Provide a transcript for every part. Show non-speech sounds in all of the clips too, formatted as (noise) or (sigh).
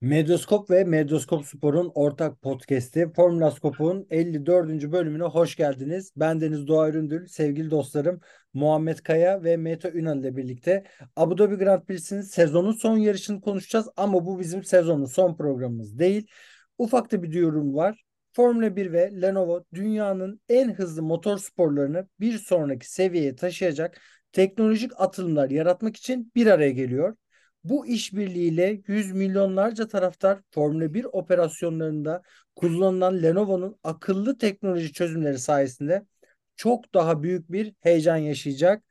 Medyoskop ve Medyoskop Spor'un ortak podcast'i Formula Skop'un 54. bölümüne hoş geldiniz. Ben Deniz Doğa Üründül, sevgili dostlarım Muhammed Kaya ve Mete Ünal ile birlikte Abu Dhabi Grand Prix'sinin sezonun son yarışını konuşacağız ama bu bizim sezonun son programımız değil. Ufak da bir duyurum var. Formula 1 ve Lenovo dünyanın en hızlı motor sporlarını bir sonraki seviyeye taşıyacak teknolojik atılımlar yaratmak için bir araya geliyor. Bu işbirliğiyle yüz milyonlarca taraftar Formula 1 operasyonlarında kullanılan Lenovo'nun akıllı teknoloji çözümleri sayesinde çok daha büyük bir heyecan yaşayacak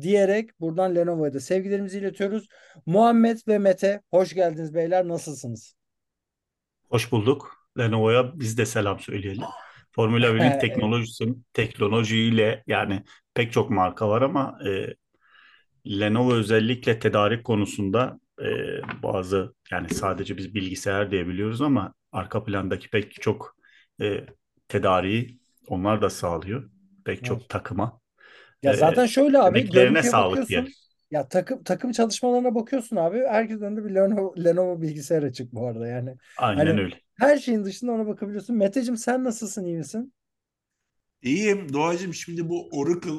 diyerek buradan Lenovo'ya da sevgilerimizi iletiyoruz. Muhammed ve Mete hoş geldiniz beyler nasılsınız? Hoş bulduk. Lenovo'ya biz de selam söyleyelim. Formula 1'in (laughs) Evet. teknolojisinin teknolojiyle yani pek çok marka var ama e, Lenovo özellikle tedarik konusunda e, bazı yani sadece biz bilgisayar diyebiliyoruz ama arka plandaki pek çok e, tedariği onlar da sağlıyor. Pek çok Evet. takıma. Ya Ee, zaten şöyle abi emeklerine görüntüye sağlık diyelim. Ya takım takım çalışmalarına bakıyorsun abi. Herkesin önünde bir Lenovo, Lenovo bilgisayar açık bu arada yani. Aynen Hani öyle. her şeyin dışında ona bakabiliyorsun. Meteciğim sen nasılsın iyi misin? İyiyim Doğacığım şimdi bu Oracle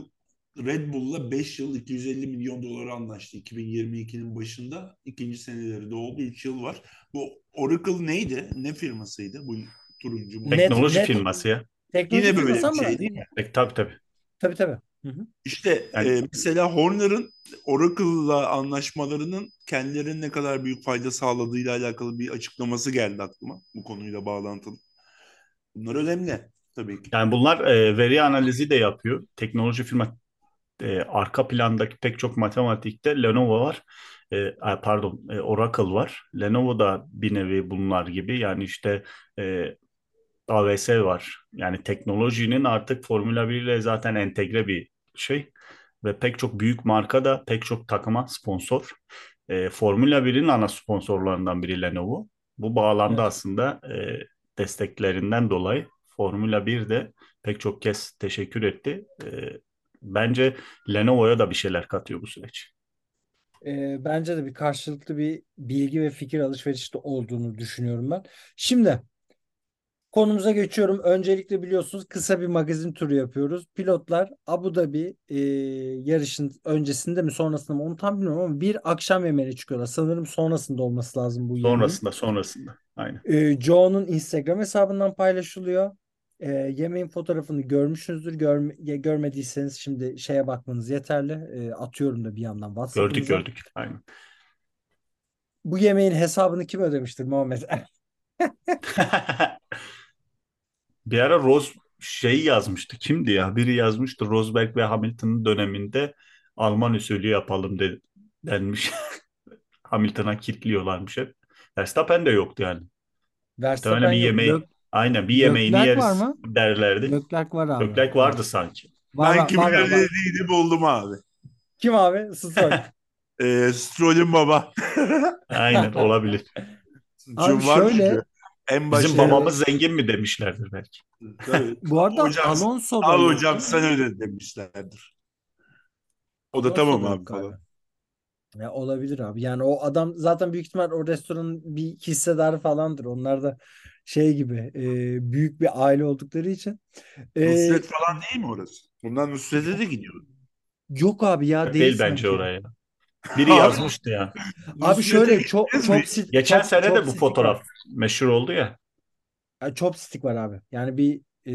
Red Bull'la 5 yıl 250 milyon dolara anlaştı 2022'nin başında. ikinci seneleri de oldu 3 yıl var. Bu Oracle neydi? Ne firmasıydı bu turuncu? Net- Teknoloji net- firması ya. Teknoloji Yine böyle firması bir şey değil mi? Tabii tabii. tabii tabii. Hı hı. İşte Yani- e, mesela Horner'ın Oracle'la anlaşmalarının kendilerine ne kadar büyük fayda sağladığıyla alakalı bir açıklaması geldi aklıma bu konuyla bağlantılı. Bunlar önemli tabii ki. Yani bunlar e, veri analizi de yapıyor. Teknoloji firma e, arka plandaki pek çok matematikte Lenovo var. E, pardon, e, Oracle var. Lenovo da bir nevi bunlar gibi. Yani işte e, AWS var. Yani teknolojinin artık Formula 1 ile zaten entegre bir şey. Ve pek çok büyük marka da pek çok takıma sponsor. E, Formula 1'in ana sponsorlarından biri Lenovo. Bu bağlamda Evet. aslında e, desteklerinden dolayı Formula 1 de pek çok kez teşekkür etti. E, bence Lenovo'ya da bir şeyler katıyor bu süreç. Ee, bence de bir karşılıklı bir bilgi ve fikir alışverişi de olduğunu düşünüyorum ben. Şimdi konumuza geçiyorum. Öncelikle biliyorsunuz kısa bir magazin turu yapıyoruz. Pilotlar Abu Dhabi e, yarışın öncesinde mi sonrasında mı onu tam bilmiyorum ama bir akşam yemeğine çıkıyorlar. Sanırım sonrasında olması lazım bu yemeğin. Sonrasında sonrasında. Aynen. Ee, Joe'nun Instagram hesabından paylaşılıyor. Ee, yemeğin fotoğrafını görmüşsünüzdür. Görme- görmediyseniz şimdi şeye bakmanız yeterli. Ee, atıyorum da bir yandan Gördük WhatsApp'ınıza. gördük. Aynen. Bu yemeğin hesabını kim ödemiştir Muhammed? (laughs) (laughs) Bir ara Rose şey yazmıştı. Kimdi ya? Biri yazmıştı. Rosberg ve Hamilton'ın döneminde Alman usulü yapalım de, denmiş. (laughs) Hamilton'a kilitliyorlarmış hep. Verstappen de yoktu yani. Verstappen bir yemeği, Gök, aynen bir yemeğini Leclerc yeriz var mı? derlerdi. Göklerk var abi. Göklerk vardı sanki. Var, ben var, kimin var, var, buldum abi. Kim abi? Stroll. (laughs) E, Stroll'ün baba. (laughs) Aynen olabilir. Abi var şöyle- çünkü. En Bizim başta babamız zengin mi demişlerdir belki. Tabii. (laughs) Bu arada Hocam, Alonso da Al hocam sen öde demişlerdir. O da Alonso tamam abi falan. Ya olabilir abi. Yani o adam zaten büyük ihtimal o restoranın bir hissedarı falandır. Onlar da şey gibi e, büyük bir aile oldukları için. E, Nusret falan değil mi orası? Bundan Nusret'e de gidiyor. yok abi ya değil Değil bence sanki. oraya. Biri yazmıştı ya. Abi şöyle çok çok sit- Geçen çok- sene çok de bu fotoğraf var. meşhur oldu ya. Yani chopstick var abi. Yani bir e,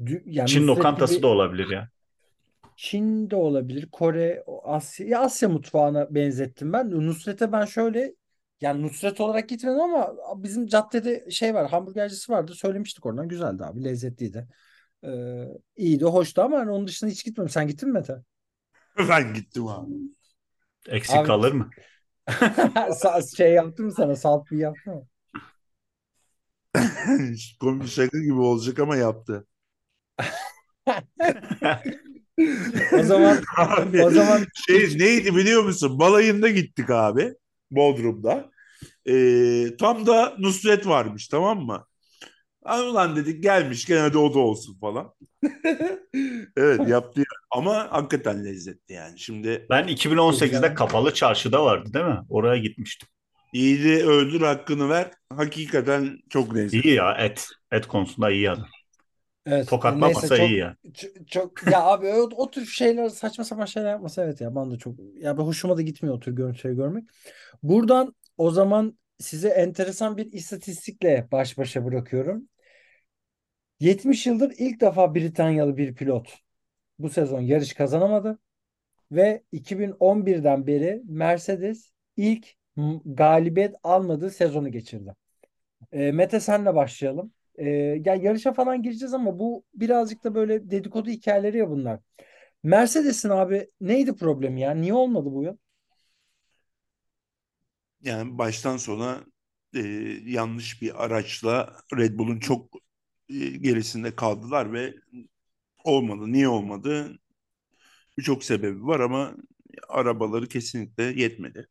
dü- yani Çin lokantası gibi da olabilir ya. Çin de olabilir. Kore, o Asya, ya Asya mutfağına benzettim ben. Nusret'e ben şöyle yani Nusret olarak gitmedim ama bizim caddede şey var hamburgercisi vardı. Söylemiştik oradan. Güzeldi abi. Lezzetliydi. Ee, iyiydi, hoştu ama hani onun dışında hiç gitmedim. Sen gittin mi Mete? (laughs) Ben gittim abi. Eksik Abi- kalır mı? (laughs) Şey yaptın mı sana? Salt bir yaptın mı? (laughs) Komik şaka gibi olacak ama yaptı. O zaman Abi, o zaman şey neydi biliyor musun? Balayında gittik abi. Bodrum'da. Ee, tam da Nusret varmış tamam mı? Ay Ulan dedik gelmiş gene de o da olsun falan. (laughs) Evet yaptı ya. ama hakikaten lezzetli yani. Şimdi Ben 2018'de Güzel. Kapalı Çarşı'da vardı değil mi? Oraya gitmiştim. iyiliği öldür hakkını ver. Hakikaten çok lezzetli. İyi ya et. Et konusunda iyi adam. Evet Tokatlamasa neyse çok iyi ya. Ç- Çok ya abi o, o tür şeyler saçma sapan şeyler yapmasa evet ya ben de çok ya ben hoşuma da gitmiyor o tür görüntüleri görmek. Buradan o zaman size enteresan bir istatistikle baş başa bırakıyorum. 70 yıldır ilk defa Britanyalı bir pilot bu sezon yarış kazanamadı ve 2011'den beri Mercedes ilk galibiyet almadığı sezonu geçirdi. E, Mete senle başlayalım. E, ya yarışa falan gireceğiz ama bu birazcık da böyle dedikodu hikayeleri ya bunlar. Mercedes'in abi neydi problemi ya? Niye olmadı bu yıl? Yani baştan sona e, yanlış bir araçla Red Bull'un çok e, gerisinde kaldılar ve olmadı. Niye olmadı? Birçok sebebi var ama arabaları kesinlikle yetmedi.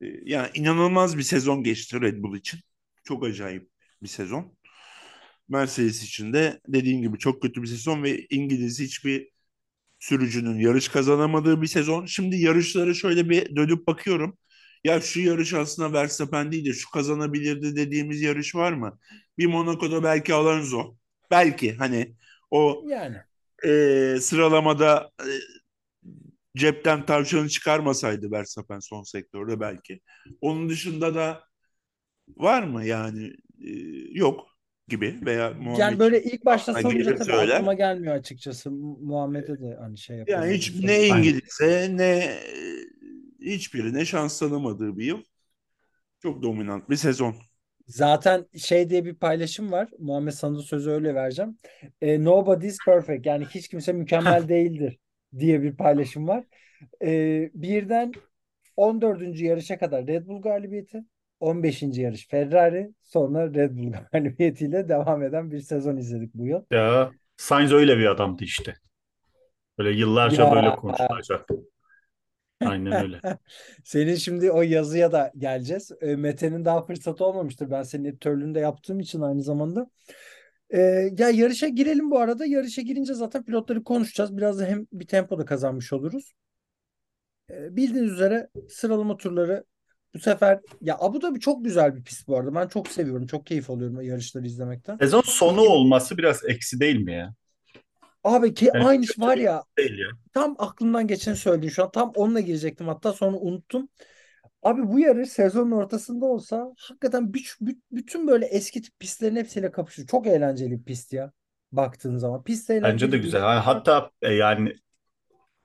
E, yani inanılmaz bir sezon geçti Red Bull için. Çok acayip bir sezon. Mercedes için de dediğim gibi çok kötü bir sezon ve İngiliz hiçbir sürücünün yarış kazanamadığı bir sezon. Şimdi yarışlara şöyle bir dönüp bakıyorum. Ya şu yarış aslında Verstappen değil de şu kazanabilirdi dediğimiz yarış var mı? Bir Monaco'da belki Alonso. Belki hani o Yani e, sıralamada e, cepten tavşanı çıkarmasaydı Verstappen son sektörde belki. Onun dışında da var mı yani E, yok gibi veya Muhammed yani böyle ilk başta Hani sorunca tabii söyler. aklıma gelmiyor açıkçası. Mu- Muhammed'e de hani şey yapalım. Yani hiç ne İngilizce ne hiçbirine şans tanımadığı bir yıl. Çok dominant bir sezon. Zaten şey diye bir paylaşım var. Muhammed sana sözü öyle vereceğim. E, Nobody's perfect. Yani hiç kimse mükemmel değildir diye bir paylaşım var. E, birden 14. yarışa kadar Red Bull galibiyeti, 15. yarış Ferrari, sonra Red Bull (laughs) galibiyetiyle devam eden bir sezon izledik bu yıl. Ya Sainz öyle bir adamdı işte. Böyle yıllarca Ya. böyle konuşulacak. Aynen öyle. (laughs) Senin şimdi o yazıya da geleceğiz. E, Mete'nin daha fırsatı olmamıştır. Ben senin editörlüğünde yaptığım için aynı zamanda. E, ya yarışa girelim bu arada. Yarışa girince zaten pilotları konuşacağız. Biraz da hem bir tempo da kazanmış oluruz. E, bildiğiniz üzere sıralama turları bu sefer ya Abu Dhabi çok güzel bir pist bu arada. Ben çok seviyorum. Çok keyif alıyorum yarışları izlemekten. Sezon sonu olması biraz eksi değil mi ya? Abi ki Evet, aynı kötü var ya Değil ya. Tam aklımdan geçeni söyledin şu an. Tam onunla girecektim hatta sonra unuttum. Abi bu yarış sezonun ortasında olsa hakikaten bütün böyle eski tip pistlerin hepsiyle kapışıyor. Çok eğlenceli bir pist ya. Baktığın zaman. Pist eğlenceli Bence de güzel. Ha- Hatta e, yani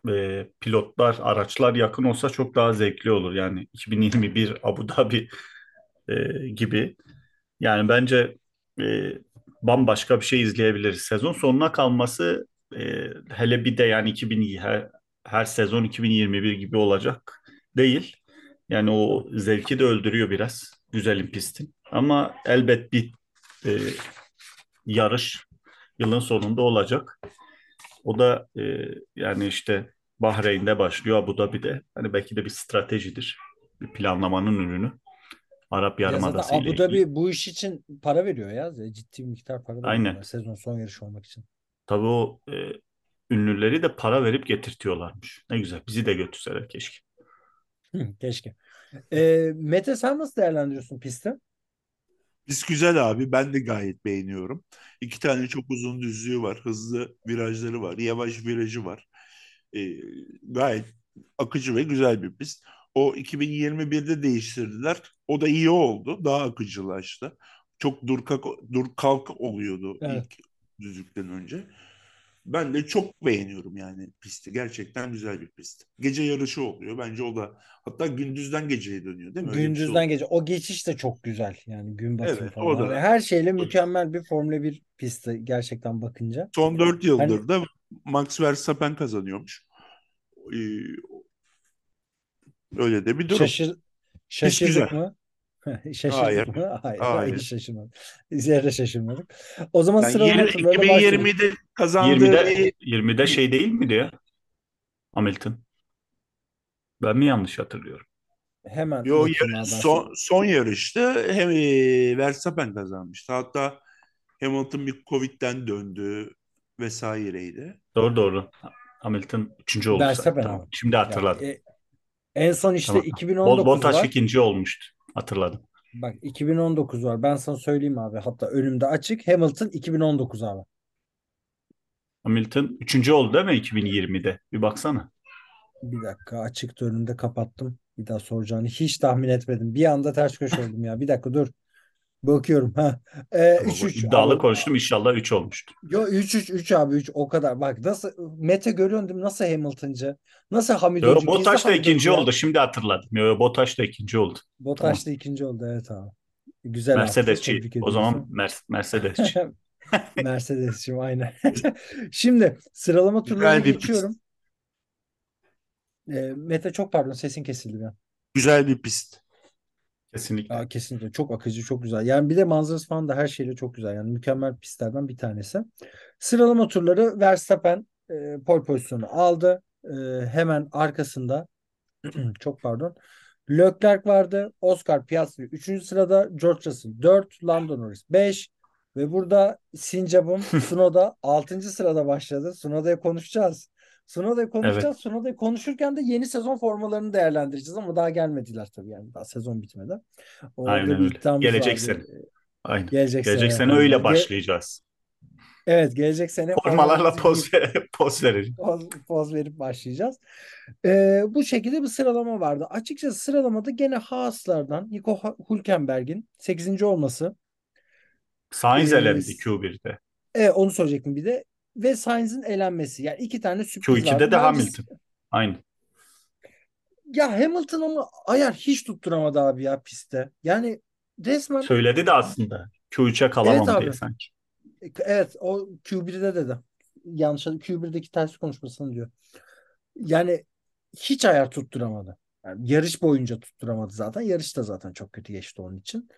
e, pilotlar, araçlar yakın olsa çok daha zevkli olur. Yani 2021 Abu Dhabi e, gibi. Yani bence e, bambaşka bir şey izleyebiliriz. Sezon sonuna kalması e, hele bir de yani 2000 her, her sezon 2021 gibi olacak değil. Yani o zevki de öldürüyor biraz güzelim pistin. Ama elbet bir e, yarış yılın sonunda olacak. O da e, yani işte Bahreyn'de başlıyor, Abu Dhabi'de. Hani belki de bir stratejidir. Bir planlamanın ürünü. Arap Yarımadası ile Abu ilgili. Dhabi bu iş için para veriyor ya. Ciddi bir miktar para da Aynen. sezon son yarışı olmak için. Tabii o e, ünlüleri de para verip getirtiyorlarmış. Ne güzel. Bizi de götürseler keşke. Hı, Keşke. Ee, Mete sen nasıl değerlendiriyorsun pisti? Pist güzel abi. Ben de gayet beğeniyorum. İki tane çok uzun düzlüğü var. Hızlı virajları var. Yavaş virajı var. Ee, gayet akıcı ve güzel bir pist. O 2021'de değiştirdiler. O da iyi oldu. Daha akıcılaştı. Çok dur kalk, dur kalk oluyordu Evet. ilk düzlükten önce. Ben de çok beğeniyorum yani pisti. Gerçekten güzel bir pist. Gece yarışı oluyor. Bence o da hatta gündüzden geceye dönüyor değil mi? Öyle şey Gündüzden gece. O geçiş de çok güzel. Yani gün batımı Evet, falan. o da- her şeyle mükemmel bir Formula 1 pisti gerçekten bakınca. Son 4 yıldır Hani- da Max Verstappen kazanıyormuş. Ee, öyle de bir durum. Şaşır, şaşırdık mı? (laughs) Şaşırdık Hayır. Hayır. Hayır. Hiç şaşırmadık. Zerre şaşırmadık. O zaman Yani sıralama yirmi- turlarına başlayalım. 2020'de kazandığı 20'de bir 20'de şey değil miydi ya? Hamilton. Ben mi yanlış hatırlıyorum? Hemen Yo, yarı- son, son yarışta hem e, Verstappen kazanmıştı. Hatta Hamilton bir Covid'den döndü vesaireydi. Doğru doğru. Hamilton 3. oldu. Verstappen Tamam. Şimdi hatırladım. e, en son işte Tamam. 2019 Bottas ikinci olmuştu. Hatırladım. Bak 2019 var. Ben sana söyleyeyim abi. Hatta önümde açık. Hamilton 2019 abi. Hamilton 3. oldu değil mi 2020'de? Bir baksana. Bir dakika açıktı önümde kapattım. Bir daha soracağını hiç tahmin etmedim. Bir anda ters köşe oldum ya. Bir dakika dur. Bakıyorum ha. Ee, Tamam, 3-3 iddialı abi. konuştum. İnşallah 3 olmuştu. Yo 3-3 3 abi 3 o kadar. Bak nasıl Mete görüyorsun değil mi? Nasıl Hamilton'cı? Nasıl Yo, Hamidoncu? Gizli Bottas da ikinci ya. oldu. Şimdi hatırladım. Yo, yo, Bottas da ikinci oldu. Bottas da ikinci oldu evet abi. Güzel. Mercedesçi. Tebrik O ediyoruz. zaman Mer Mercedesçi. (laughs) Mercedes'cim aynen. (laughs) Şimdi sıralama turlarına bir geçiyorum. Ee, Mete çok pardon sesin kesildi an. Güzel bir pist. Kesinlikle. Aa, kesinlikle çok akıcı çok güzel. Yani bir de manzarası falan da her şeyle çok güzel. Yani mükemmel pistlerden bir tanesi. Sıralama turları Verstappen e, pole pozisyonu aldı. E, hemen arkasında (clears throat) çok pardon. Leclerc vardı. Oscar Piastri 3. sırada. George Russell 4. Lando Norris 5. Ve burada Sincap'ım (laughs) Tsunoda 6. sırada başladı. Tsunoda'yı konuşacağız. Tsunoda'yı konuşacağız. Tsunoda'yı konuşurken de yeni sezon formalarını değerlendireceğiz ama daha gelmediler tabii yani. Daha sezon bitmedi. Orada Aynen öyle. Gelecek sene. Aynen. Gelecek, Gelecek sene sene öyle başlayacağız. Evet gelecek sene Formalarla poz, ver poz verelim. poz, poz verip başlayacağız. Ee, bu şekilde bir sıralama vardı. Açıkçası sıralamada gene Haas'lardan Nico Hülkenberg'in 8. olması. Sainz Ee, elendi Q1'de. E, onu söyleyecektim bir de. Ve Sainz'in elenmesi. Yani iki tane sürpriz vardı. Q2'de de Bence- Hamilton. Aynı. Ya Hamilton ama ayar hiç tutturamadı abi ya pistte. Yani resmen Söyledi de aslında. Q3'e kalamam Evet abi. diye sanki. evet o Q1'de dedi. Yanlış Q1'deki ters konuşmasını diyor. Yani hiç ayar tutturamadı. Yani yarış boyunca tutturamadı zaten. Yarış da zaten çok kötü geçti onun için.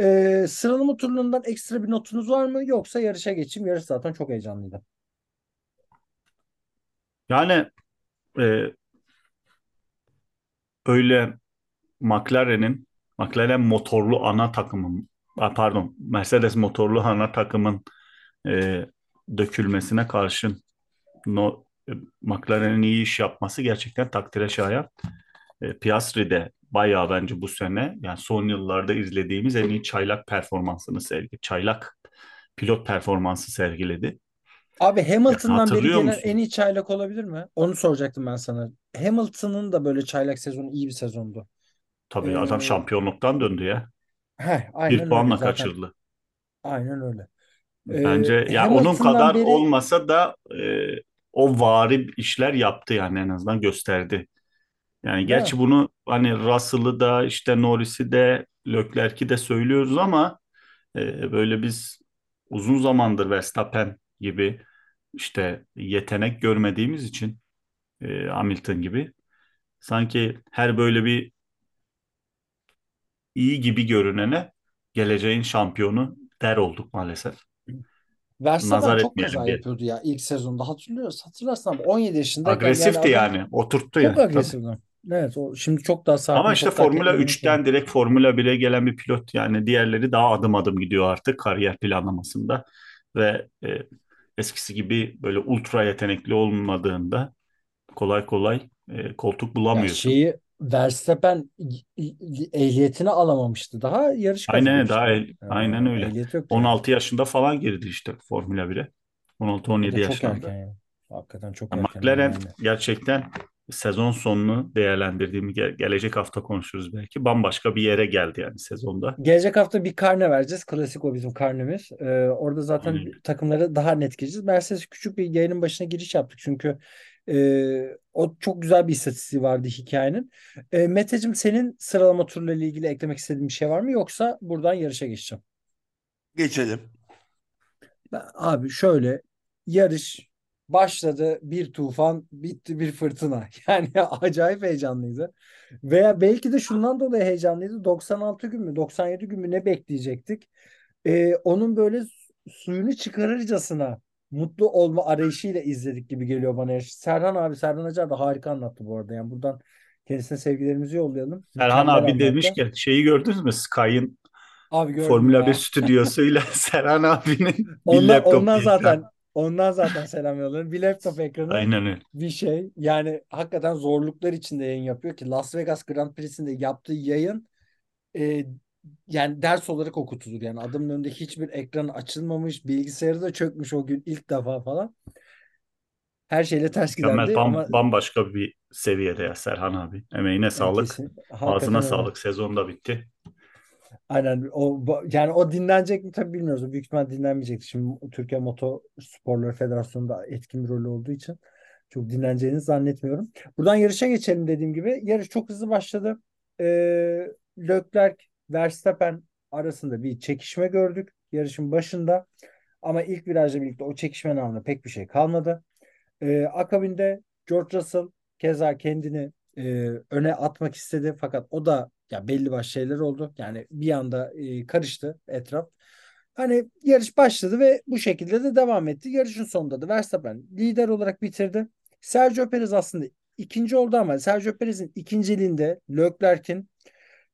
Ee, sıralama turlarından ekstra bir notunuz var mı? Yoksa yarışa geçeyim. Yarış zaten çok heyecanlıydı. Yani e, öyle McLaren'in McLaren motorlu ana takımın pardon Mercedes motorlu ana takımın e, dökülmesine karşın no, e, McLaren'in iyi iş yapması gerçekten takdire şayan. E, Piastri de bayağı bence bu sene yani son yıllarda izlediğimiz en iyi çaylak performansını sergiledi. Çaylak pilot performansı sergiledi. Abi Hamilton'dan beri gelen musun? en iyi çaylak olabilir mi? Onu soracaktım ben sana. Hamilton'ın da böyle çaylak sezonu iyi bir sezondu. Tabii Ee, adam şampiyonluktan döndü ya. Heh, Bir aynen puanla öyle zaten. kaçırdı. Aynen öyle. Ee, Bence ya onun Hamilton'dan kadar beri- olmasa da e, o vari işler yaptı yani en azından gösterdi. Yani gerçi bunu hani Russell'ı da işte Norris'i de Leclerc'i de söylüyoruz ama e, böyle biz uzun zamandır Verstappen gibi işte yetenek görmediğimiz için e, Hamilton gibi sanki her böyle bir iyi gibi görünene geleceğin şampiyonu der olduk maalesef. Verstappen çok kaza diye. yapıyordu ya ilk sezonda. Hatırlıyoruz. Hatırlarsın ama 17 yaşındayken Agresifti yani. Oturttu çok yani. Tabii. agresifti. Evet o şimdi çok daha sakin, Ama işte çok Formula kendine 3'ten direkt Formula 1'e gelen bir pilot yani diğerleri daha adım adım gidiyor artık kariyer planlamasında ve e, eskisi gibi böyle ultra yetenekli olmadığında kolay kolay e, koltuk bulamıyorsun. şeyi Verstappen ehliyetini alamamıştı. Daha yarış Aynen daha el- Ee, aynen öyle. ehliyeti yoktu yani. 16 yaşında falan girdi işte Formula 1'e. O 16-17 da çok yaşlarında. erken ya. Hakikaten çok Ya erken McLaren yani. gerçekten sezon sonunu değerlendirdiğimi ge- gelecek hafta konuşuruz belki. Bambaşka bir yere geldi yani sezonda. Gelecek hafta bir karne vereceğiz. Klasik o bizim karnemiz. Ee, orada zaten Aynen. takımları daha net gireceğiz. Mercedes küçük bir yayının başına giriş yaptık. Çünkü e, o çok güzel bir istatistiği vardı hikayenin. E, Meteciğim senin sıralama turlarıyla ilgili eklemek istediğin bir şey var mı? Yoksa buradan yarışa geçeceğim. Geçelim. Ben, abi şöyle yarış başladı bir tufan, bitti bir fırtına. (laughs) Yani acayip heyecanlıydı. Veya belki de şundan dolayı heyecanlıydı. 96 gün mü, 97 gün mü ne bekleyecektik? Ee, onun böyle suyunu çıkarırcasına mutlu olma arayışıyla izledik gibi geliyor bana. Serhan abi, Serhan Acar da harika anlattı bu arada. Yani buradan kendisine sevgilerimizi yollayalım. Serhan Mükemmel abi anlattı. demişken şeyi gördünüz mü? Sky'ın Abi Formula ya. 1 stüdyosuyla (laughs) Serhan abinin bir Ondan, laptop ondan zaten ondan zaten selam yollarım. Bir laptop ekranı Aynen öyle. bir şey. Yani hakikaten zorluklar içinde yayın yapıyor ki Las Vegas Grand Prix'sinde yaptığı yayın e, yani ders olarak okutulur. Yani adamın önünde hiçbir ekran açılmamış, bilgisayarı da çökmüş o gün ilk defa falan. Her şeyle ters giderdi bam- ama bambaşka bir seviyede ya Serhan abi. Emeğine sağlık. kesin, Ağzına öyle. sağlık. Sezon da bitti. Aynen o yani o dinlenecek mi tabii bilmiyoruz. Büyük ihtimal dinlenmeyecektir. Şimdi Türkiye Moto Sporları Federasyonu'nda etkin bir rolü olduğu için çok dinleneceğini zannetmiyorum. Buradan yarışa geçelim dediğim gibi. Yarış çok hızlı başladı. Ee, Leclerc, Verstappen arasında bir çekişme gördük yarışın başında. Ama ilk virajla birlikte o çekişmenin ardından pek bir şey kalmadı. Ee, akabinde George Russell keza kendini e, öne atmak istedi fakat o da ya belli başlı şeyler oldu. Yani bir anda e, karıştı etraf. Hani yarış başladı ve bu şekilde de devam etti. Yarışın sonunda da Verstappen lider olarak bitirdi. Sergio Perez aslında ikinci oldu ama Sergio Perez'in ikinciliğinde Leclerc'in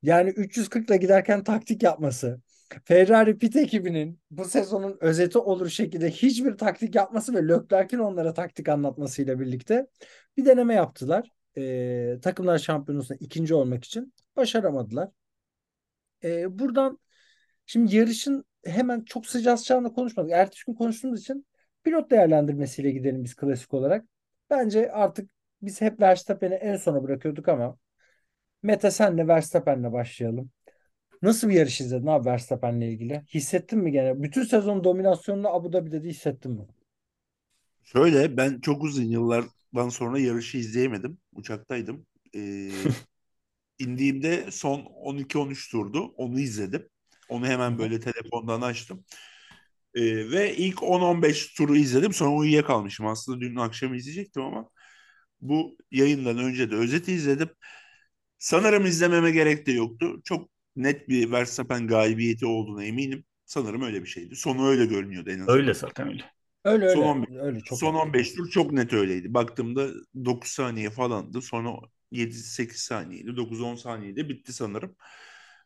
yani 340 ile giderken taktik yapması, Ferrari pit ekibinin bu sezonun özeti olur şekilde hiçbir taktik yapması ve Leclerc'in onlara taktik anlatmasıyla birlikte bir deneme yaptılar. Ee, takımlar şampiyonasında ikinci olmak için başaramadılar. Ee, buradan şimdi yarışın hemen çok sıcağı sıcağına konuşmadık. Ertesi gün konuştuğumuz için pilot değerlendirmesiyle gidelim biz klasik olarak. Bence artık biz hep Verstappen'i en sona bırakıyorduk ama Mete senle Verstappen'le başlayalım. Nasıl bir yarış izledin abi Verstappen'le ilgili? Hissettin mi gene? Bütün sezon dominasyonunu Abu Dhabi'de de hissettin mi? Şöyle ben çok uzun yıllardan sonra yarışı izleyemedim. Uçaktaydım. Ee, (laughs) indiğimde son 12-13 turdu. Onu izledim. Onu hemen böyle telefondan açtım. Ee, ve ilk 10-15 turu izledim. Sonra uyuyakalmışım. Aslında dün akşam izleyecektim ama bu yayından önce de özeti izledim. Sanırım izlememe gerek de yoktu. Çok net bir Verstappen galibiyeti olduğuna eminim. Sanırım öyle bir şeydi. Sonu öyle görünüyordu en azından. Öyle zaten öyle. Öyle öyle. Son 15, öyle çok son 15 tur çok net öyleydi. Baktığımda 9 saniye falandı. Sonra 7-8 saniyeydi. 9-10 saniyede bitti sanırım.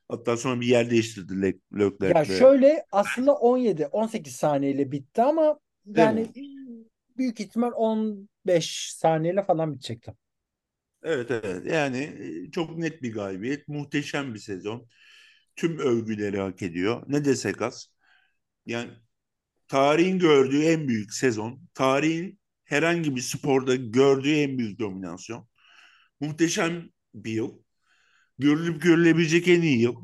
Hatta sonra bir yer değiştirdi Le Leclerc. Ya şöyle aslında 17 18 saniyeyle bitti ama yani büyük ihtimal 15 saniyeyle falan bitecekti. Evet evet yani e, çok net bir galibiyet. Muhteşem bir sezon. Tüm övgüleri hak ediyor. Ne desek az. Yani tarihin gördüğü en büyük sezon. Tarihin herhangi bir sporda gördüğü en büyük dominasyon. Muhteşem bir yıl. Görülüp görülebilecek en iyi yıl.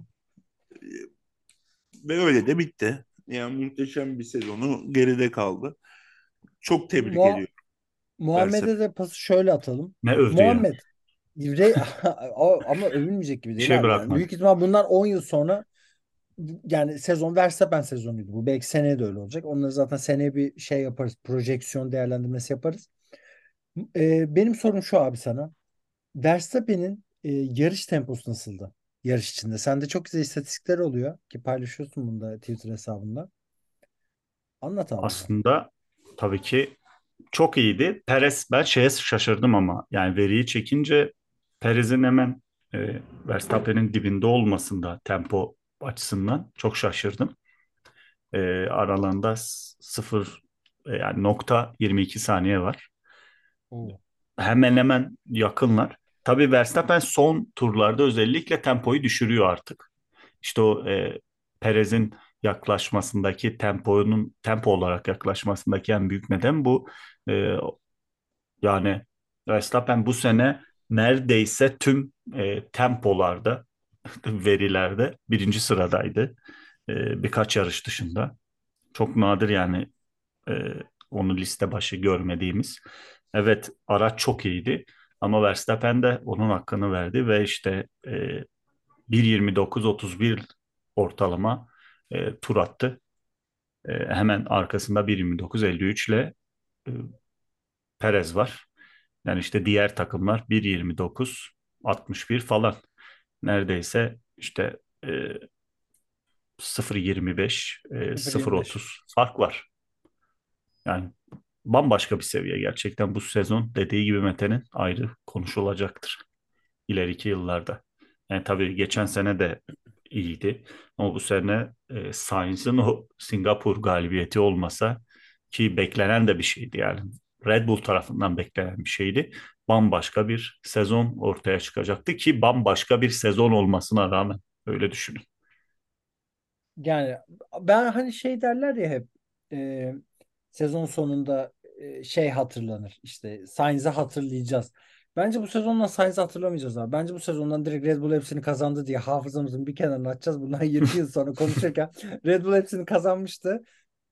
Ve öyle de bitti. Yani muhteşem bir sezonu geride kaldı. Çok tebrik Muha- ediyorum. Muhammed'e de pası şöyle atalım. Ne övdü. Muhammed Re- (laughs) O- ama övülmeyecek gibi değil şey. Yani büyük ihtimal bunlar 10 yıl sonra yani sezon Verstappen sezonuydu bu. Belki seneye de öyle olacak. Onları zaten seneye bir şey yaparız. Projeksiyon değerlendirmesi yaparız. Ee, benim sorum şu abi sana. Verstappen'in e, yarış temposu nasıldı? Yarış içinde. Sende çok güzel istatistikler oluyor ki paylaşıyorsun bunu da Twitter hesabında. Anlat abi. Aslında tabii ki çok iyiydi. Perez ben şeye şaşırdım ama yani veriyi çekince Perez'in hemen e, Verstappen'in dibinde olmasında tempo açısından çok şaşırdım. E, aralarında 0 yani nokta 22 saniye var. Oo. Hemen hemen yakınlar. Tabii Verstappen son turlarda özellikle tempoyu düşürüyor artık. İşte o e, Perez'in yaklaşmasındaki temponun tempo olarak yaklaşmasındaki en büyük neden bu. E, yani Verstappen bu sene neredeyse tüm e, tempolarda verilerde birinci sıradaydı. E, birkaç yarış dışında. Çok nadir yani e, onu liste başı görmediğimiz. Evet araç çok iyiydi ama Verstappen de onun hakkını verdi ve işte e, 1.29-31 ortalama e, tur attı. E, hemen arkasında 1.29-53 ile e, Perez var. Yani işte diğer takımlar 1.29, 61 falan. Neredeyse işte e, 0.25, e, 0.30 fark var. Yani bambaşka bir seviye gerçekten bu sezon dediği gibi Mete'nin ayrı konuşulacaktır ileriki yıllarda. Yani tabii geçen sene de iyiydi ama bu sene e, Sainz'ın o Singapur galibiyeti olmasa ki beklenen de bir şeydi yani Red Bull tarafından beklenen bir şeydi. Bambaşka bir sezon ortaya çıkacaktı ki bambaşka bir sezon olmasına rağmen öyle düşünün. Yani ben hani şey derler ya hep e, sezon sonunda e, şey hatırlanır işte Sainz'i hatırlayacağız. Bence bu sezondan Sainz'i hatırlamayacağız abi. Bence bu sezondan direkt Red Bull hepsini kazandı diye hafızamızın bir kenarına atacağız. Bundan 20 yıl sonra konuşurken (laughs) Red Bull hepsini kazanmıştı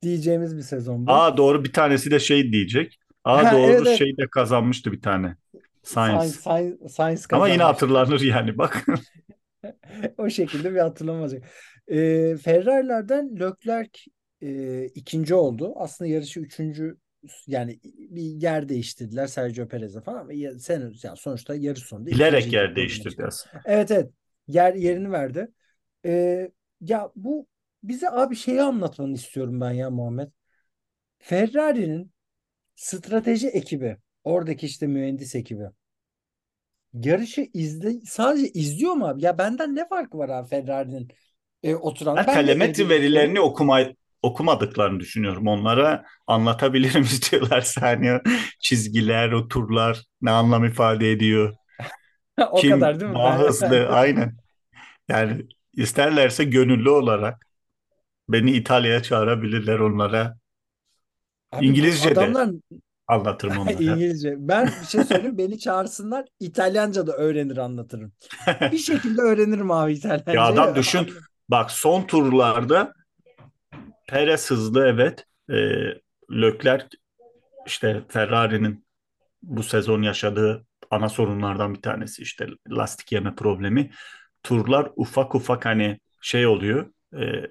diyeceğimiz bir sezon bu. Aa doğru bir tanesi de şey diyecek. Aa Ha, doğru evet, evet. şey de kazanmıştı bir tane. Sainz, Science. Sainz, Sainz Ama yine hatırlanır yani bak. (laughs) (laughs) O şekilde bir hatırlama olacak. Ee, Ferrari'lerden Leclerc e, ikinci oldu. Aslında yarışı üçüncü yani bir yer değiştirdiler Sergio Perez'e falan ama ya- sen yani sonuçta yarış sonunda Bilerek yer değiştirdi aslında. Evet evet yer yerini verdi. Ee, ya bu bize abi şeyi anlatmanı istiyorum ben ya Muhammed. Ferrari'nin strateji ekibi oradaki işte mühendis ekibi yarışı izle sadece izliyor mu abi? Ya benden ne farkı var abi Ferrari'nin e, oturan? Ben Ben izliyorum. verilerini okuma, okumadıklarını düşünüyorum. Onlara anlatabilirim (laughs) istiyorlar saniye. Çizgiler, o turlar ne anlam ifade ediyor. (laughs) O Kim kadar değil mi? daha hızlı aynen. Yani isterlerse gönüllü olarak beni İtalya'ya çağırabilirler onlara. Abi İngilizce de adamlar anlatırım (laughs) onlara. İngilizce. Ben bir şey söyleyeyim beni çağırsınlar İtalyanca da öğrenir anlatırım. Bir şekilde öğrenirim abi İtalyancayı. Ya adam düşün bak son turlarda Perez hızlı evet. E, Leclerc işte Ferrari'nin bu sezon yaşadığı ana sorunlardan bir tanesi işte lastik yeme problemi. Turlar ufak ufak hani şey oluyor e,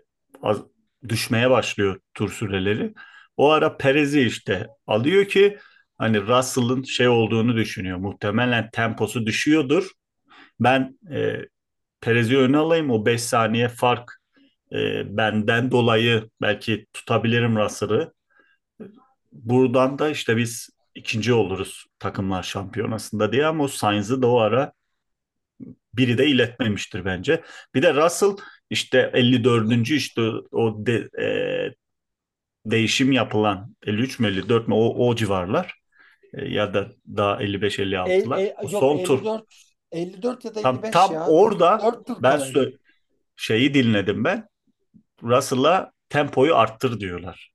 az, düşmeye başlıyor tur süreleri. O ara Perez'i işte alıyor ki hani Russell'ın şey olduğunu düşünüyor. Muhtemelen temposu düşüyordur. Ben e, Perez'i öne alayım o 5 saniye fark e, benden dolayı belki tutabilirim Russell'ı. Buradan da işte biz ikinci oluruz takımlar şampiyonasında diye ama o Sainz'ı da o ara biri de iletmemiştir bence. Bir de Russell işte 54. işte o de, e, değişim yapılan 53 mü 54 mü o, o civarlar E, ya da daha 55-56'lar. El- el- o yok, son tur 54 54 ya da tam, 55 tam ya. orada 4 tur ben sö- şeyi dinledim ben. Russell'a tempoyu arttır diyorlar.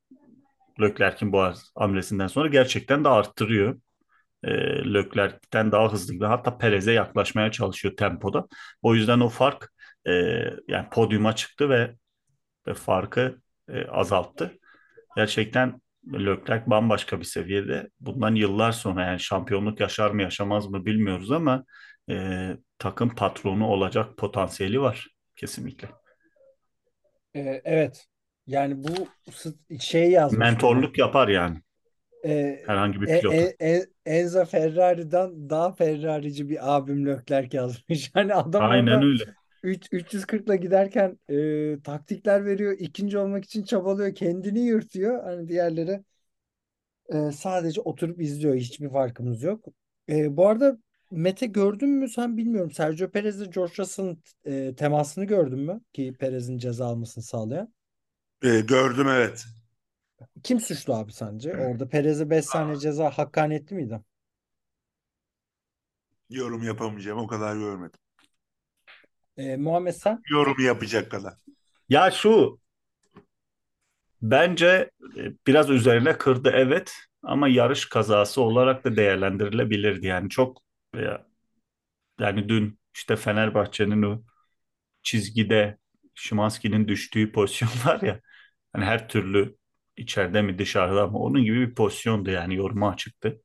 Leclerc'in bu hamlesinden sonra gerçekten de arttırıyor. E, Leclerc'ten daha hızlı hatta Perez'e yaklaşmaya çalışıyor tempoda. O yüzden o fark e, yani podyuma çıktı ve, ve farkı e, azalttı. Gerçekten Leclerc bambaşka bir seviyede. Bundan yıllar sonra yani şampiyonluk yaşar mı yaşamaz mı bilmiyoruz ama e, takım patronu olacak potansiyeli var kesinlikle. Ee, evet. Yani bu şey yazmış. Mentorluk yapar yani Ee, herhangi bir E- pilota. E- E- Enzo Ferrari'den daha Ferrari'ci bir abim Leclerc yazmış. (laughs) Hani adam Aynen öyle. 3 340'la giderken e, taktikler veriyor. ikinci olmak için çabalıyor. Kendini yırtıyor. Hani diğerleri e, sadece oturup izliyor. Hiçbir farkımız yok. E, bu arada Mete gördün mü sen bilmiyorum. Sergio Perez'le George Russell'ın e, temasını gördün mü? Ki Perez'in ceza almasını sağlayan. Ee, gördüm evet. Kim suçlu abi sence? Orada Perez'e 5 saniye ceza hakkaniyetli miydi? Yorum yapamayacağım. O kadar görmedim. E, Muhammed sen? Yorum yapacak kadar. Ya şu bence e, biraz üzerine kırdı evet ama yarış kazası olarak da değerlendirilebilirdi. Yani çok e, yani dün işte Fenerbahçe'nin o çizgide Szymański'nin düştüğü pozisyon (laughs) var ya hani her türlü içeride mi dışarıda mı onun gibi bir pozisyondu yani yoruma açıktı.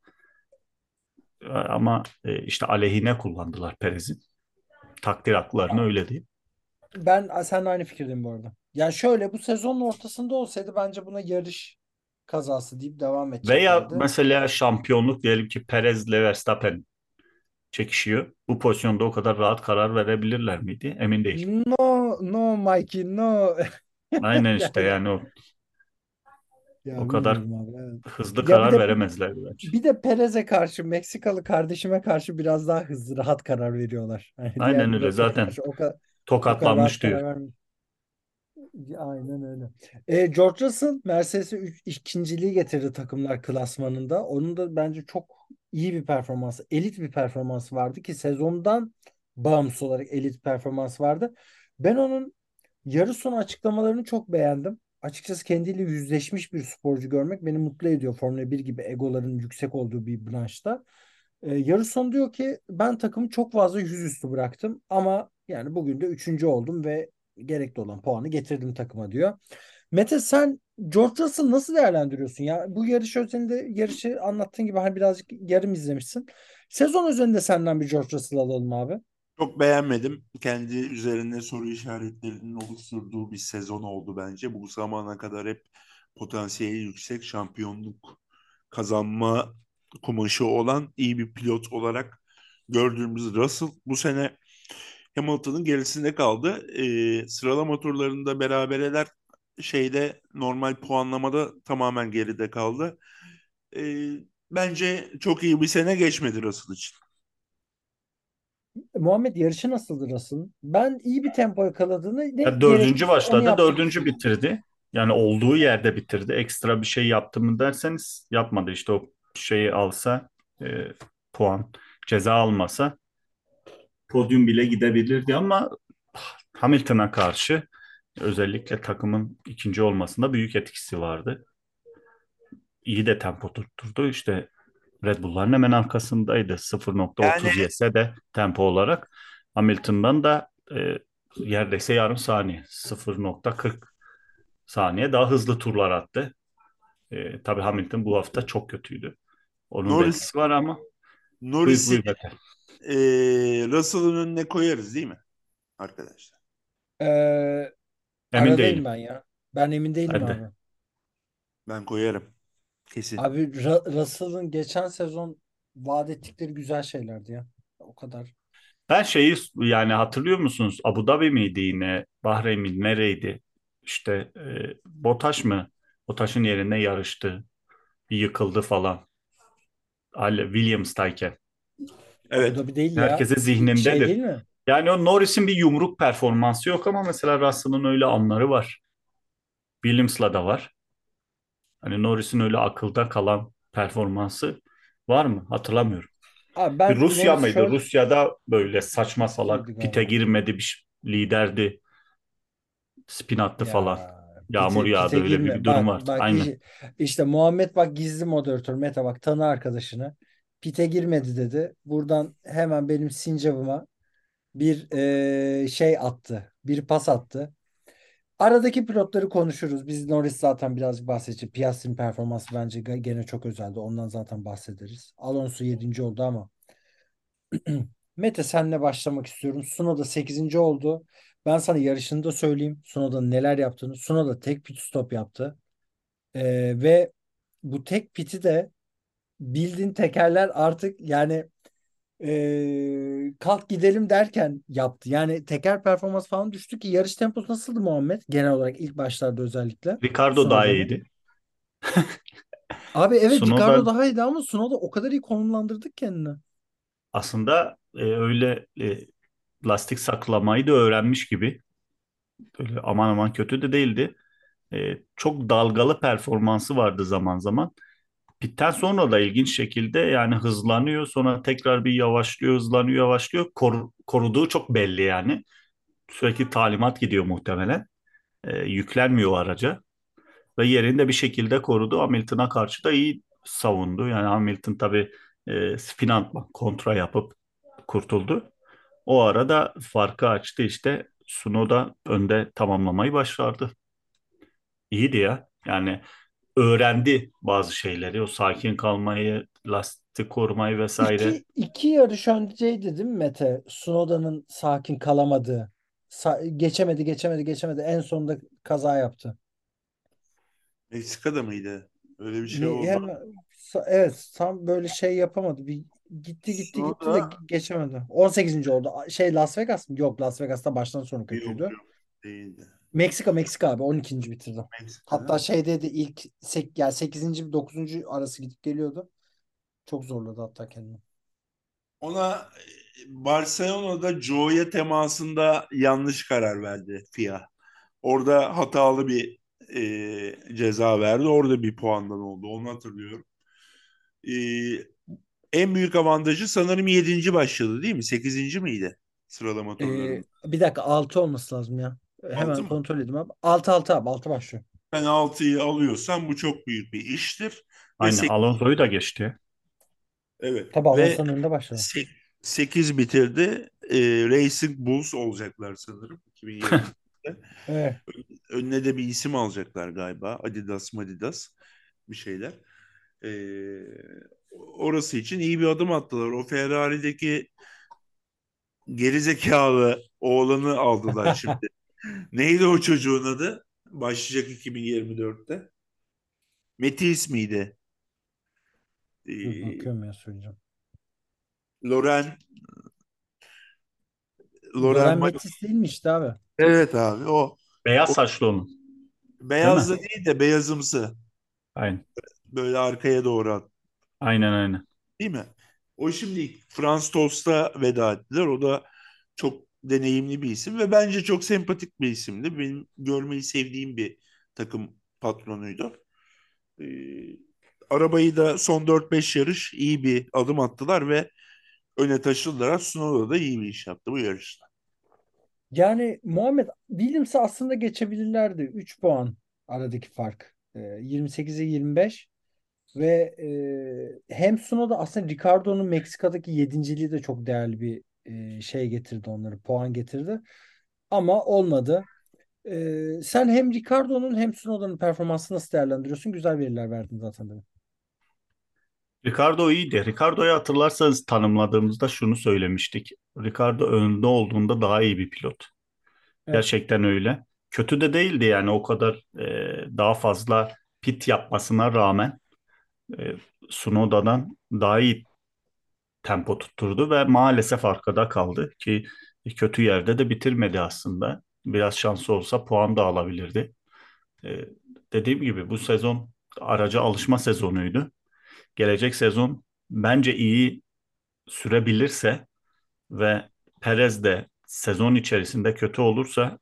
Ama e, işte aleyhine kullandılar Perez'in. Takdir haklarını öyle diyeyim. Ben seninle aynı fikirdeyim bu arada. Yani şöyle bu sezonun ortasında olsaydı bence buna yarış kazası deyip devam Veya edeceklerdi. mesela şampiyonluk diyelim ki Perez ile Verstappen çekişiyor. Bu pozisyonda o kadar rahat karar verebilirler miydi? Emin değilim. No, no Mikey, no. (laughs) Aynen işte Yani, yani o, ya o kadar abi. Evet. hızlı Ya bir karar de veremezlerdi bence. bir de Perez'e karşı Meksikalı kardeşime karşı biraz daha hızlı, rahat karar veriyorlar. Diğer Aynen öyle zaten karşı o kadar o kadar tokatlanmış diyor. Aynen öyle. E, George Russell Mercedes'e ikinciliği getirdi takımlar klasmanında. Onun da bence çok iyi bir performansı, elit bir performansı vardı ki sezondan bağımsız olarak elit performans vardı. Ben onun yarı sonu açıklamalarını çok beğendim. Açıkçası kendiyle yüzleşmiş bir sporcu görmek beni mutlu ediyor. Formula 1 gibi egoların yüksek olduğu bir branşta. E, yarı son diyor ki ben takımı çok fazla yüzüstü bıraktım ama yani bugün de üçüncü oldum ve gerekli olan puanı getirdim takıma diyor. Mete sen George Russell nasıl değerlendiriyorsun ya? Bu yarış özelinde yarışı anlattığın gibi hani birazcık yarım izlemişsin. Sezon özelinde senden bir George Russell alalım abi. Çok beğenmedim. Kendi üzerinde soru işaretlerinin oluşturduğu bir sezon oldu bence. Bu zamana kadar hep potansiyeli yüksek şampiyonluk kazanma kumaşı olan iyi bir pilot olarak gördüğümüz Russell bu sene Hamilton'ın gerisinde kaldı. Ee, sıralama turlarında berabereler şeyde normal puanlamada tamamen geride kaldı. Ee, bence çok iyi bir sene geçmedi Russell için. Muhammed yarışı nasıldı Russell'ın? Ben iyi bir tempo yakaladığını ne Ya dördüncü başladı, dördüncü bitirdi. Yani olduğu yerde bitirdi. Ekstra bir şey yaptı mı derseniz yapmadı. İşte o şeyi alsa e, puan ceza almasa podyum bile gidebilirdi ama Hamilton'a karşı özellikle takımın ikinci olmasında büyük etkisi vardı. İyi de tempo tutturdu. İşte Red Bull'ların hemen arkasındaydı. 0.30 Yani yese de tempo olarak Hamilton'dan da e, neredeyse yarım saniye 0.40 saniye daha hızlı turlar attı. E, tabii Hamilton bu hafta çok kötüydü. Onun Norris etkisi var ama Norris'i e, Russell'ın önüne koyarız değil mi arkadaşlar? Ee, Emin aradayım değilim. ben ya. Ben emin değilim de. abi. Ben koyarım. Kesin. Abi Ra- Russell'ın geçen sezon vaat ettikleri güzel şeylerdi ya. O kadar. Ben şeyi yani hatırlıyor musunuz? Abu Dhabi miydi yine? Bahreyn mi? Nereydi? İşte e, Botaş mı? Botaş'ın yerine yarıştı. Bir yıkıldı falan. Ali Williams'tayken. Abu Evet. Dhabi değil ya. Herkese Şey zihnindedir. değil mi? Yani o Norris'in bir yumruk performansı yok ama mesela Russell'ın öyle anları var. Williams'la da var. Hani Norris'in öyle akılda kalan performansı var mı? Hatırlamıyorum. Abi Bir ben Rusya Norris mıydı? şöyle Rusya'da böyle saçma salak pite galiba. girmedi bir liderdi. Spin attı falan. Ya Yağmur pite yağdı pite öyle bir girme. durum Bak vardı. bak Aynen. iş- işte Muhammed bak gizli moderatör Mete bak tanı arkadaşını. Pite girmedi dedi. Buradan hemen benim sincabıma bir eee, şey attı. Bir pas attı. Aradaki pilotları konuşuruz. Biz Norris zaten birazcık bahsedeceğiz. Piastri'nin performansı bence ge- gene çok özeldi. Ondan zaten bahsederiz. Alonso 7. oldu ama. (clears throat) Mete senle başlamak istiyorum. Tsunoda 8. oldu. Ben sana yarışını da söyleyeyim. Tsunoda'nın neler yaptığını. Tsunoda tek pit stop yaptı. Ee, ve bu tek piti de bildiğin tekerler artık yani ee, kalk gidelim derken yaptı. Yani teker performans falan düştü ki yarış temposu nasıldı Muhammed? Genel olarak ilk başlarda özellikle Ricardo daha Tsunoda'nın. iyiydi. (laughs) Abi evet Ricardo Tsunoda daha iyiydi ama Tsunoda o kadar iyi konumlandırdık kendini. aslında e, öyle e, lastik saklamayı da öğrenmiş gibi. Böyle aman aman kötü de değildi. E, çok dalgalı performansı vardı zaman zaman. Pitten sonra da ilginç şekilde yani hızlanıyor. Sonra tekrar bir yavaşlıyor hızlanıyor yavaşlıyor. Kor- koruduğu çok belli yani. Sürekli talimat gidiyor muhtemelen. Ee, yüklenmiyor araca. Ve yerinde bir şekilde korudu. Hamilton'a karşı da iyi savundu. Yani Hamilton tabii e, atma kontra yapıp kurtuldu. O arada farkı açtı işte. Tsunoda önde tamamlamayı başardı. İyiydi ya. Yani öğrendi bazı şeyleri. O sakin kalmayı, lastik korumayı vesaire. İki, iki yarış önceydi değil mi Mete? Tsunoda'nın sakin kalamadığı. Sa- geçemedi, geçemedi, geçemedi. En sonunda kaza yaptı. Meksika'da mıydı? Öyle bir şey oldu. sa- evet tam böyle şey yapamadı. Bir gitti gitti gitti de geçemedi. 18. oldu. Şey Las Vegas mı? Yok Las Vegas'ta baştan sona Yok kötüydü. yok değildi. Meksika Meksika abi 12. bitirdi. Meksika'da. Hatta şeydeydi ilk sek, yani 8. 9. arası gidip geliyordu. Çok zorladı hatta kendini. Ona e, Barcelona'da Joe'ya temasında yanlış karar verdi FIA. Orada hatalı bir e, ceza verdi. Orada bir puandan oldu. Onu hatırlıyorum. E, en büyük avantajı sanırım 7. başladı değil mi? 8. miydi sıralama Ee, turlarında? bir dakika 6 olması lazım ya. Hemen Altı kontrol edeyim abi. 6 6 abi 6 başlıyor. Sen 6'yı alıyorsan bu çok büyük bir iştir. Aynen sek- Alonso'yu da geçti. evet. Tabii Ve Alonso'nun önünde başladı. 8 bitirdi. E, Racing Bulls olacaklar sanırım 2020'de. (laughs) Evet. Önüne de bir isim alacaklar galiba. Adidas, Madidas bir şeyler. Ee, orası için iyi bir adım attılar. O Ferrari'deki gerizekalı oğlanı aldılar (laughs) şimdi. Neydi o çocuğun adı? Başlayacak 2024'te. Meti ismiydi. Ee, bakıyorum ya söyleyeceğim. Loren Loren Loren Metis değilmiş de abi. Evet abi o. Beyaz O- saçlı onun. Beyaz Değil değil de beyazımsı. Aynen. Böyle arkaya doğru at. Aynen aynen. Değil mi? O şimdi Franz Tost'a veda ettiler. O da çok deneyimli bir isim ve bence çok sempatik bir isimdi. Benim görmeyi sevdiğim bir takım patronuydu. Ee, arabayı da son 4-5 yarış iyi bir adım attılar ve öne taşıdılar. Tsunoda da iyi bir iş yaptı bu yarışta. Yani Muhammed Williams'ı aslında geçebilirlerdi. 3 puan aradaki fark. Ee, 28'e 25 ve e, hem Tsunoda aslında Ricardo'nun Meksika'daki yedinciliği de çok değerli bir e, şey getirdi onları. Puan getirdi. Ama olmadı. Ee, sen hem Ricardo'nun hem Tsunoda'nın performansını nasıl değerlendiriyorsun? Güzel veriler verdin zaten dedim. Ricardo iyiydi. Ricardo'yu hatırlarsanız tanımladığımızda şunu söylemiştik. Ricardo önde olduğunda daha iyi bir pilot. Evet. Gerçekten öyle. Kötü de değildi yani o kadar e, daha fazla pit yapmasına rağmen e, Tsunoda'dan daha iyi tempo tutturdu ve maalesef arkada kaldı ki kötü yerde de bitirmedi aslında. Biraz şansı olsa puan da alabilirdi. E, dediğim gibi bu sezon araca alışma sezonuydu. Gelecek sezon bence iyi sürebilirse ve Perez de sezon içerisinde kötü olursa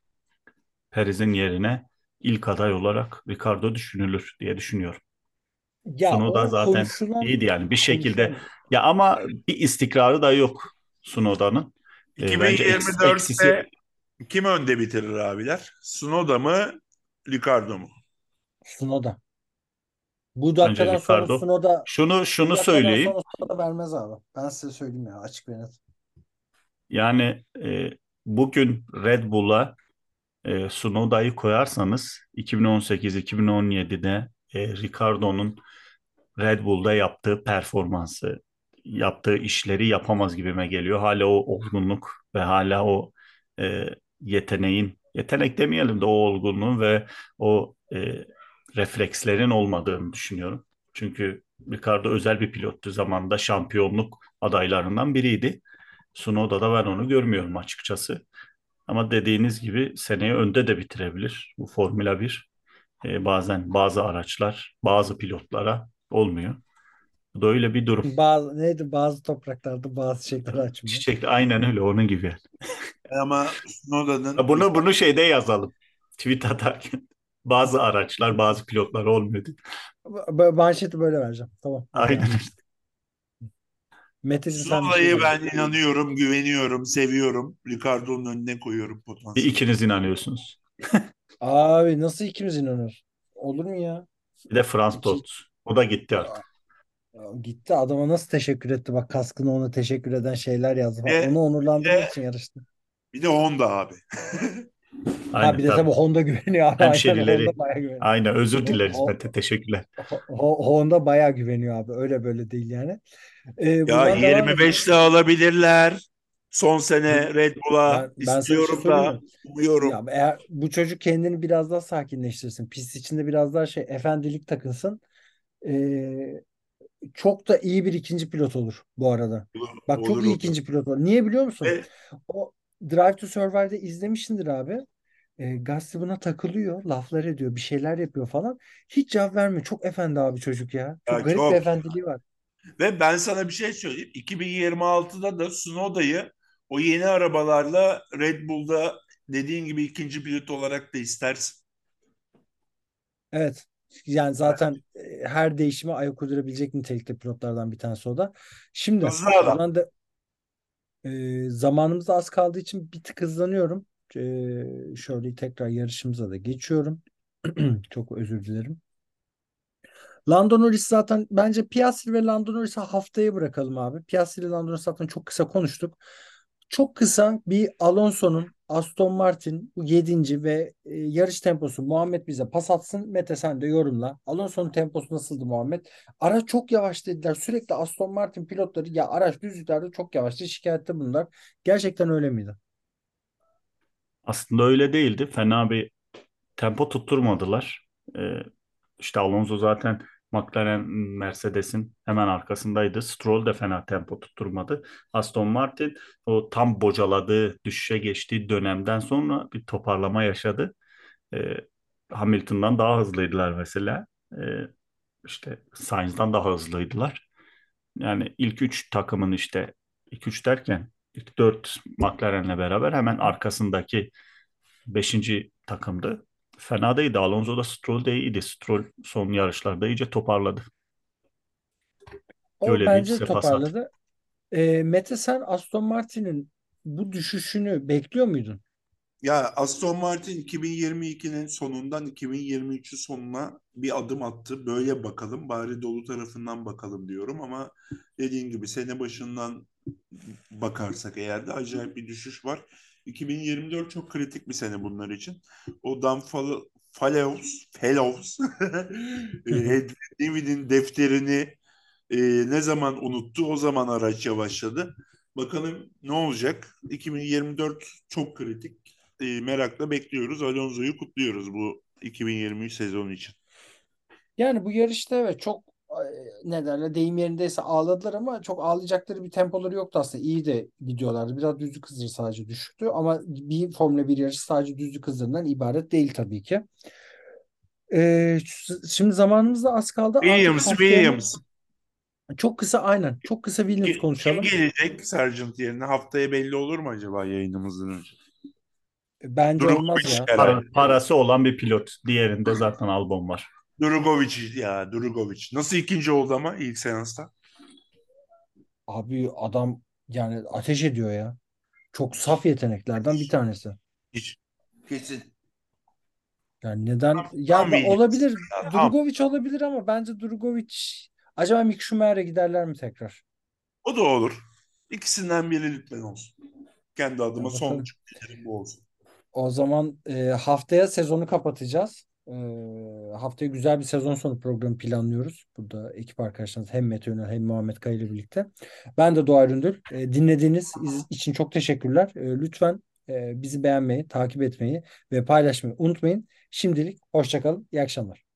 Perez'in yerine ilk aday olarak Ricardo düşünülür diye düşünüyorum. Ya Tsunoda o zaten konuşulan iyiydi yani bir şekilde. konuşulan Ya ama bir istikrarı da yok Tsunoda'nın. Ee, bence eks- 2024'te eksisi kim önde bitirir abiler? Tsunoda mı? Ricardo mu? Tsunoda. Bu dakikadan sonra Ricardo. Tsunoda Şunu şunu söyleyeyim. sonra vermez abi. Ben size söyleyeyim ya açık ve net. Yani e, bugün Red Bull'a e, Tsunoda'yı koyarsanız 2018-2017'de e, Ricardo'nun Red Bull'da yaptığı performansı, yaptığı işleri yapamaz gibime geliyor. Hala o olgunluk ve hala o e, yeteneğin, yetenek demeyelim de o olgunluğun ve o e, reflekslerin olmadığını düşünüyorum. Çünkü Ricardo özel bir pilottu zamanında şampiyonluk adaylarından biriydi. Tsunoda'da ben onu görmüyorum açıkçası. Ama dediğiniz gibi seneye önde de bitirebilir. Bu Formula 1 e, bazen bazı araçlar bazı pilotlara olmuyor. Bu da öyle bir durum. Bazı neydi bazı topraklarda bazı şeyler açmıyor. Çiçek aynen öyle onun gibi. Ama Tsunoda'nın Ya Bunu bunu şeyde yazalım. Tweet atarken (laughs) bazı araçlar bazı pilotlar olmuyor. manşeti böyle vereceğim. Tamam. Aynen. Mete'cim sen bir şey ben inanıyorum, güveniyorum, seviyorum. Ricardo'nun önüne koyuyorum potansiyel. ikiniz inanıyorsunuz. (laughs) Abi nasıl ikimiz inanıyoruz? Olur mu ya? Bir de Frans Todt. O da gitti artık. Gitti adama nasıl teşekkür etti bak kaskını ona teşekkür eden şeyler yazdı. Bir de- Onu onurlandırmak de- için yarıştı. Bir de Honda abi. (laughs) Ha Aynen bir de tabii. tabii Honda güveniyor abi. Aynen, Hemşerileri. Honda bayağı güveniyor. Aynen özür dileriz O- Mete. Teşekkürler. Ho- Ho- Honda bayağı güveniyor abi. Öyle böyle değil yani. Ee, Ya buradan devam edelim. 25'te alabilirler. Son sene Red Bull'a Ben- ben sana bir şey istiyorum söyleyeyim da mi? umuyorum. Ya eğer bu çocuk kendini biraz daha sakinleştirsin. Pist içinde biraz daha şey efendilik takınsın. Ee, çok da iyi bir ikinci pilot olur bu arada. Olur, Bak çok olur, iyi olur. ikinci pilot olur. Niye biliyor musun? Ve O Drive to Survive'de izlemişsindir abi. E, Gasly buna takılıyor, laflar ediyor, bir şeyler yapıyor falan. Hiç cevap vermiyor. Çok efendi abi çocuk ya. Çok Ya garip çok. bir efendiliği var. Ve ben sana bir şey söyleyeyim. 2026'da da Tsunoda'yı o yeni arabalarla Red Bull'da dediğin gibi ikinci pilot olarak da istersin. Evet. Yani zaten e, her değişime ayak uydurabilecek nitelikte pilotlardan bir tanesi o da. Şimdi zaman da e, zamanımız az kaldığı için bir tık hızlanıyorum. E, şöyle tekrar yarışımıza da geçiyorum. (clears throat) Çok özür dilerim. Lando Norris zaten bence Piastri ve Lando Norris'i haftaya bırakalım abi. Piastri ile Lando Norris zaten çok kısa konuştuk. Çok kısa bir Alonso'nun Aston Martin bu 7. ve e, yarış temposu Muhammed bize pas atsın. Mete sen de yorumla. Alonso'nun temposu nasıldı Muhammed? Araç çok yavaş dediler. Sürekli Aston Martin pilotları ya araç düzlüklerde çok yavaştı. Şikayette bunlar. Gerçekten öyle miydi? Aslında öyle değildi. Fena bir tempo tutturmadılar. Ee, işte Alonso zaten McLaren Mercedes'in hemen arkasındaydı. Stroll de fena tempo tutturmadı. Aston Martin o tam bocaladığı, düşüşe geçtiği dönemden sonra bir toparlama yaşadı. Ee, Hamilton'dan daha hızlıydılar mesela. Ee, işte Sainz'dan daha hızlıydılar. Yani ilk üç takımın işte ilk üç derken ilk dört McLaren'le beraber hemen arkasındaki beşinci takımdı. Fena değildi. Alonso da Stroll de iyiydi. Stroll son yarışlarda iyice toparladı. O Öyle bence toparladı. E, Mete sen Aston Martin'in bu düşüşünü bekliyor muydun? Ya Aston Martin 2022'nin sonundan 2023'ün sonuna bir adım attı. Böyle bakalım, bari dolu tarafından bakalım diyorum ama dediğin gibi sene başından bakarsak eğer de acayip bir düşüş var. 2024 çok kritik bir sene bunlar için. O Dan Fal- Fallows, Fellows, Adrian Newey'nin defterini e, ne zaman unuttu o zaman araç yavaşladı. Bakalım ne olacak? 2024 çok kritik. E, merakla bekliyoruz. Alonso'yu kutluyoruz bu 2023 sezonu için. Yani bu yarışta evet çok e, ne derler deyim yerindeyse ağladılar ama çok ağlayacakları bir tempoları yoktu aslında. İyi de gidiyorlardı. Biraz düzlük hızları sadece düşüktü ama bir Formula 1 yarışı sadece düzlük hızlarından ibaret değil tabii ki. Ee, şimdi zamanımız da az kaldı. Williams, haftaya- Williams. Çok kısa aynen. Çok kısa Williams Kim, kim konuşalım. gelecek Sargent yerine? Haftaya belli olur mu acaba yayınımızdan önce? Bence Drugovic olmaz ya. Para- parası olan bir pilot. Diğerinde zaten Albon var. Drugovic ya Drugovic. Nasıl ikinci oldu ama ilk seansta? Abi adam yani ateş ediyor ya. Çok saf yeteneklerden bir tanesi. Hiç. Kesin. Yani neden? Ya da olabilir. Drugovic olabilir ama bence Drugovic acaba Mick Schumacher'e giderler mi tekrar? O da olur. İkisinden biri lütfen olsun. Kendi adıma son bu olsun. O zaman e, haftaya sezonu kapatacağız. Haftaya güzel bir sezon sonu programı planlıyoruz. Burada ekip arkadaşlarımız hem Mete Ünal hem Muhammed Kaya ile birlikte. Ben de Doğa Üründül. E, dinlediğiniz iz- için çok teşekkürler. Lütfen bizi beğenmeyi, takip etmeyi ve paylaşmayı unutmayın. Şimdilik hoşçakalın. İyi akşamlar.